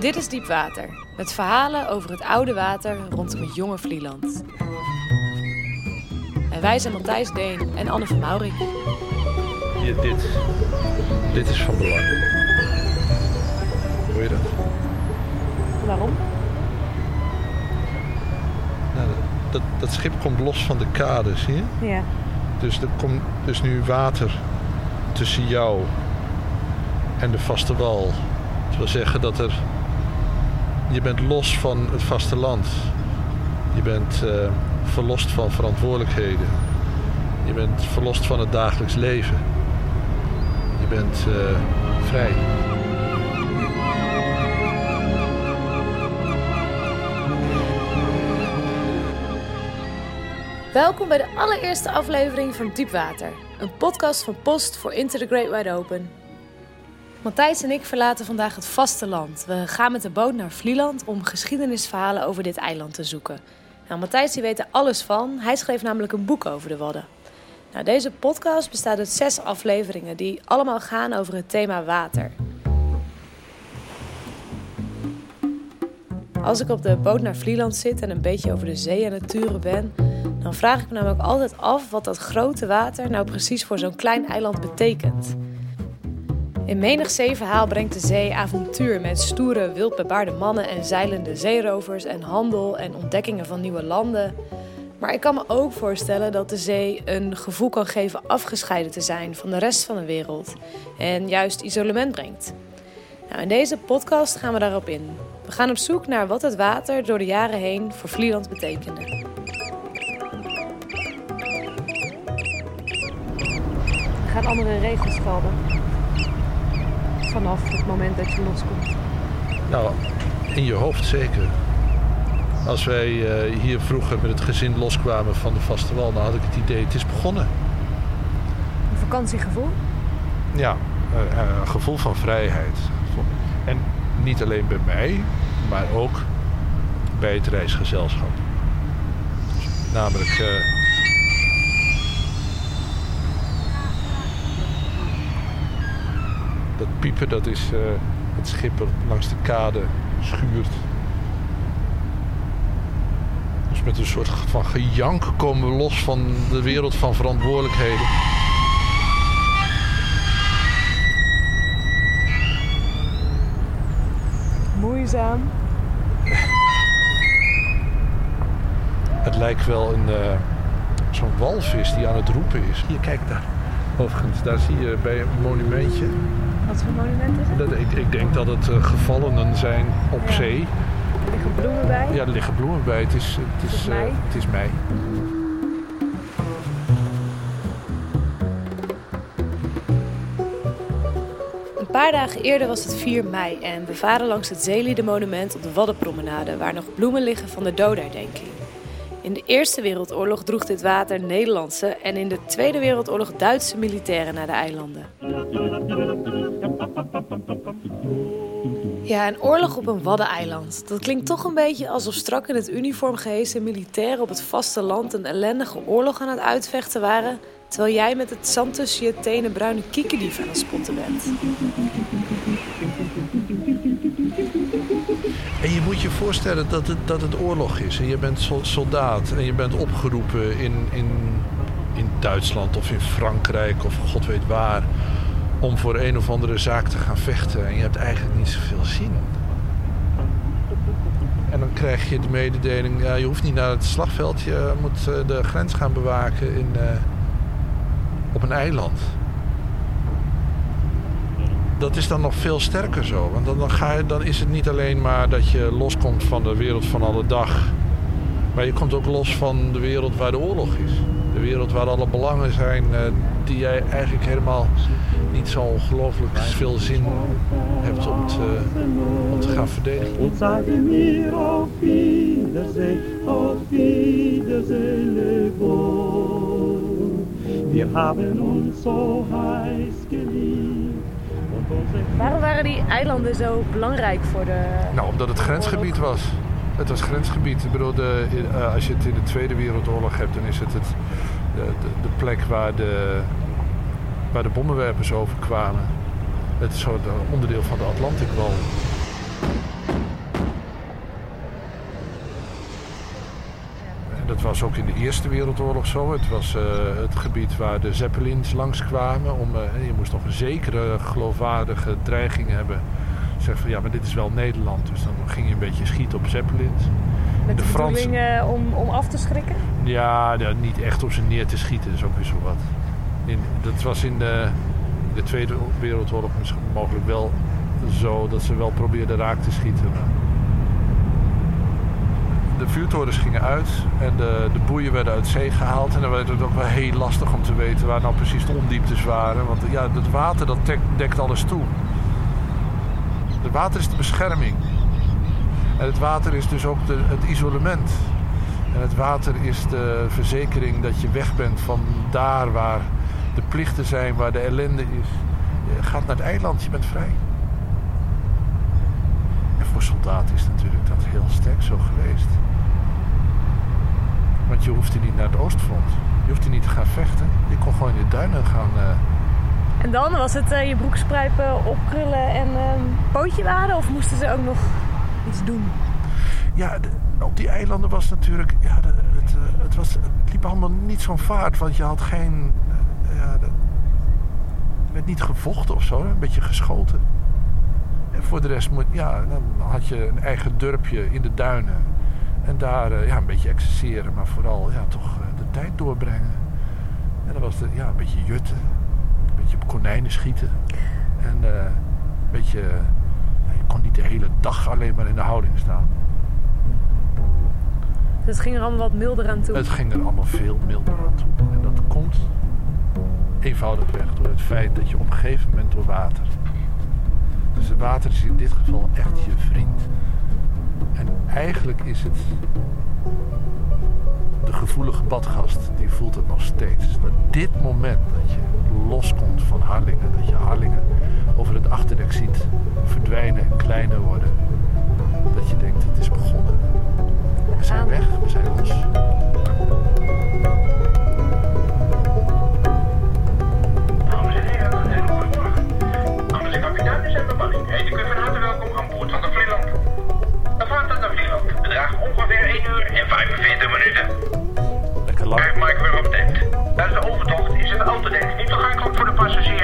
Dit is Diepwater, met verhalen over het oude water rondom het jonge Vlieland. En wij zijn Matthijs Deen en Anne van Maurik. Hier, dit. Dit is van belang. Hoor je dat? Waarom? Nou, dat, dat schip komt los van de kade, zie je? Ja. Dus er komt dus nu water tussen jou en de vaste wal. Dat wil zeggen dat er... Je bent los van het vasteland. Je bent eh, verlost van verantwoordelijkheden. Je bent verlost van het dagelijks leven. Je bent eh, vrij. Welkom bij de allereerste aflevering van Diepwater, een podcast van Post voor Into the Great Wide Open. Matthijs en ik verlaten vandaag het vasteland. We gaan met de boot naar Vlieland om geschiedenisverhalen over dit eiland te zoeken. Nou, Matthijs weet er alles van. Hij schreef namelijk een boek over de Wadden. Nou, deze podcast bestaat uit zes afleveringen die allemaal gaan over het thema water. Als ik op de boot naar Vlieland zit en een beetje over de zee en het ben, dan vraag ik me namelijk altijd af wat dat grote water nou precies voor zo'n klein eiland betekent. In menig zeeverhaal brengt de zee avontuur met stoere, wildbebaarde mannen en zeilende zeerovers en handel en ontdekkingen van nieuwe landen. Maar ik kan me ook voorstellen dat de zee een gevoel kan geven afgescheiden te zijn van de rest van de wereld en juist isolement brengt. Nou, in deze podcast gaan we daarop in. We gaan op zoek naar wat het water door de jaren heen voor Vlieland betekende. Gaan andere regels gelden. Vanaf het moment dat je loskomt. Nou, in je hoofd zeker. Als wij eh, hier vroeger met het gezin loskwamen van de vaste wal, dan had ik het idee, het is begonnen. Een vakantiegevoel? Ja, eh, eh, een gevoel van vrijheid. En niet alleen bij mij, maar ook bij het reisgezelschap. Namelijk. eh, dat piepen, dat is eh, het schip dat langs de kade schuurt. Dus met een soort van gejank komen we los van de wereld van verantwoordelijkheden. Moeizaam. Het lijkt wel een eh, zo'n walvis die aan het roepen is. Hier, kijk daar. Overigens, daar zie je bij een monumentje. Wat voor monument is het? Dat, ik, ik denk dat het eh, gevallenen zijn op Ja. zee. Er liggen bloemen bij. Ja, er liggen bloemen bij. Het is, het is, eh, het is mei. Een paar dagen eerder was het 4 mei en we varen langs het Zeelieden-monument op de Waddenpromenade, waar nog bloemen liggen van de dodenherdenking. In de Eerste Wereldoorlog droeg dit water Nederlandse en in de Tweede Wereldoorlog Duitse militairen naar de eilanden. Ja, een oorlog op een waddeneiland. Dat klinkt toch een beetje alsof strak in het uniform gehezen militairen op het vasteland een ellendige oorlog aan het uitvechten waren, terwijl jij met het zand tussen je tenen bruine kiekendief aan het spotten bent. En je moet je voorstellen dat het, dat het oorlog is. En je bent sol- soldaat en je bent opgeroepen in, in, in Duitsland of in Frankrijk of god weet waar. Om voor een of andere zaak te gaan vechten. En je hebt eigenlijk niet zoveel zin. En dan krijg je de mededeling, ja, je hoeft niet naar het slagveld. Je moet eh, de grens gaan bewaken in, eh, op een eiland. Dat is dan nog veel sterker zo. Want dan, ga je, dan is het niet alleen maar dat je loskomt van de wereld van alle dag. Maar je komt ook los van de wereld waar de oorlog is. De wereld waar alle belangen zijn eh, die jij eigenlijk helemaal niet zo ongelooflijk veel zin hebt om te, om te gaan verdedigen. Und sagen mir auf Wiedersehen, auf Wiedersehen, Lebo. Wir haben uns so heiß geliebt und unsere Waarom waren die eilanden zo belangrijk voor de. Nou, omdat het grensgebied was. Het was grensgebied. Ik bedoel, de, eh, als je het in de Tweede Wereldoorlog hebt, dan is het, het de, de, de plek waar de, de bommenwerpers overkwamen. het soort onderdeel van de Atlantikwal. Dat was ook in de Eerste Wereldoorlog zo. Het was eh, het gebied waar de Zeppelins langskwamen. Om, eh, je moest nog een zekere geloofwaardige dreiging hebben. Zeg van ja, maar dit is wel Nederland. Dus dan ging je een beetje schieten op Zeppelins. Met de, De Fransen- eh, om, om af te schrikken? Ja, ja, niet echt om ze neer te schieten, is ook weer zo wat. In, dat was in de, de Tweede Wereldoorlog misschien mogelijk wel zo dat ze wel probeerden raak te schieten. De vuurtorens gingen uit en de, de boeien werden uit zee gehaald. En dan werd het ook wel heel lastig om te weten waar nou precies de ondieptes waren. Want ja, het water dat dekt alles toe. Het water is de bescherming. En het water is dus ook de, het isolement. En het water is de verzekering dat je weg bent van daar waar de plichten zijn, waar de ellende is. Gaat naar het eiland, je bent vrij. En voor soldaten is natuurlijk dat heel sterk zo geweest. Want je hoeft hier niet naar het oostfront. Je hoeft hier niet te gaan vechten. Je kon gewoon in de duinen gaan. eh, En dan was het eh, je broek spruipen, opkrullen en ehm, pootje waden? Of moesten ze ook nog iets doen? Ja, de- op die eilanden was natuurlijk. Ja, de- het, eh, het, was, het liep allemaal niet zo'n vaart, want je had geen. eh, ja, de- er werd niet gevochten of zo, een beetje geschoten. En voor de rest moet, ja, dan had je een eigen dorpje in de duinen. En daar ja, een beetje exerceren, maar vooral ja, toch de tijd doorbrengen. En dan was het ja, een beetje jutten, konijnen schieten. En eh, een beetje. je kon niet de hele dag alleen maar in de houding staan. Dus het ging er allemaal wat milder aan toe. Het ging er allemaal veel milder aan toe. En dat komt eenvoudigweg door het feit dat je omgeven bent door water. Dus het water is in dit geval echt je vriend. En eigenlijk is het de gevoelige badgast, die voelt het nog steeds. Dat dit moment dat je loskomt van Harlingen, dat je sushi